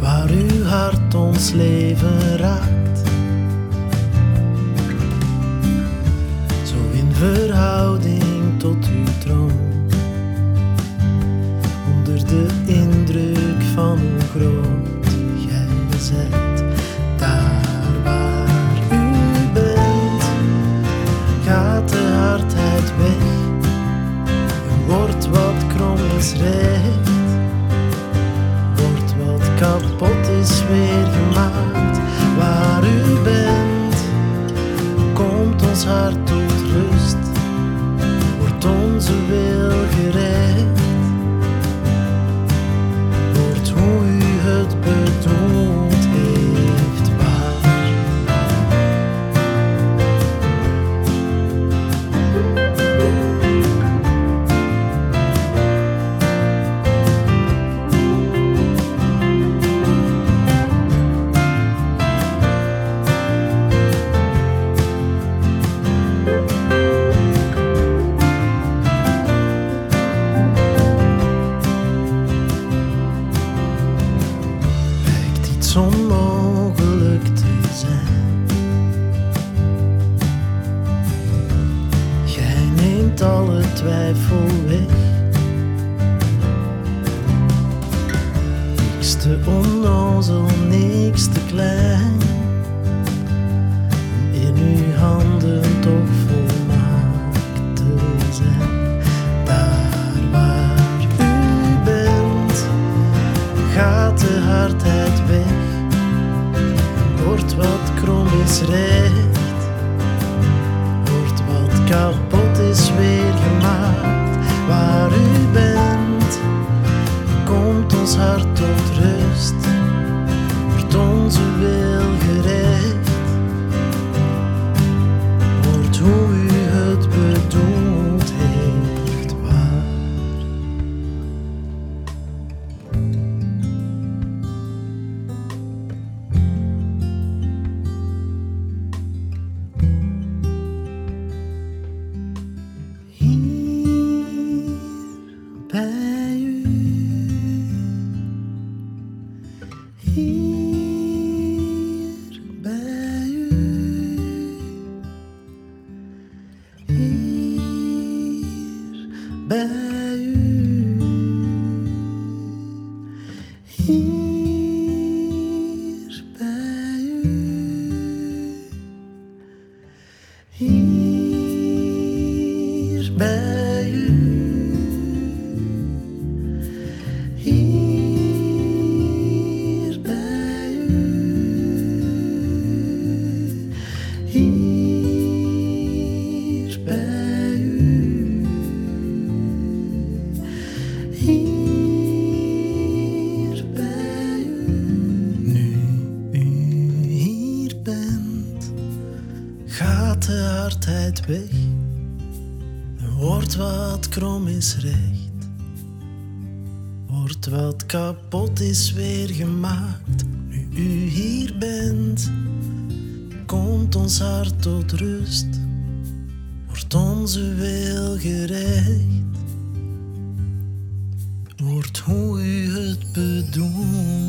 Waar uw hart ons leven raakt. Zo in verhouding tot uw wordt wat krom is recht. Wordt wat kapot is weer gemaakt. Twijfel weg. Niks te onnozel, niks te klein. In uw handen toch volmaakt te zijn. Daar waar u bent gaat de hardheid weg. Wordt wat krom is recht. Wordt wat kapot Bye. Hardheid weg. Er wordt wat krom is recht. Wordt wat kapot is weer gemaakt. Nu u hier bent, komt ons hart tot rust. Wordt onze wil gerecht. Wordt hoe u het bedoelt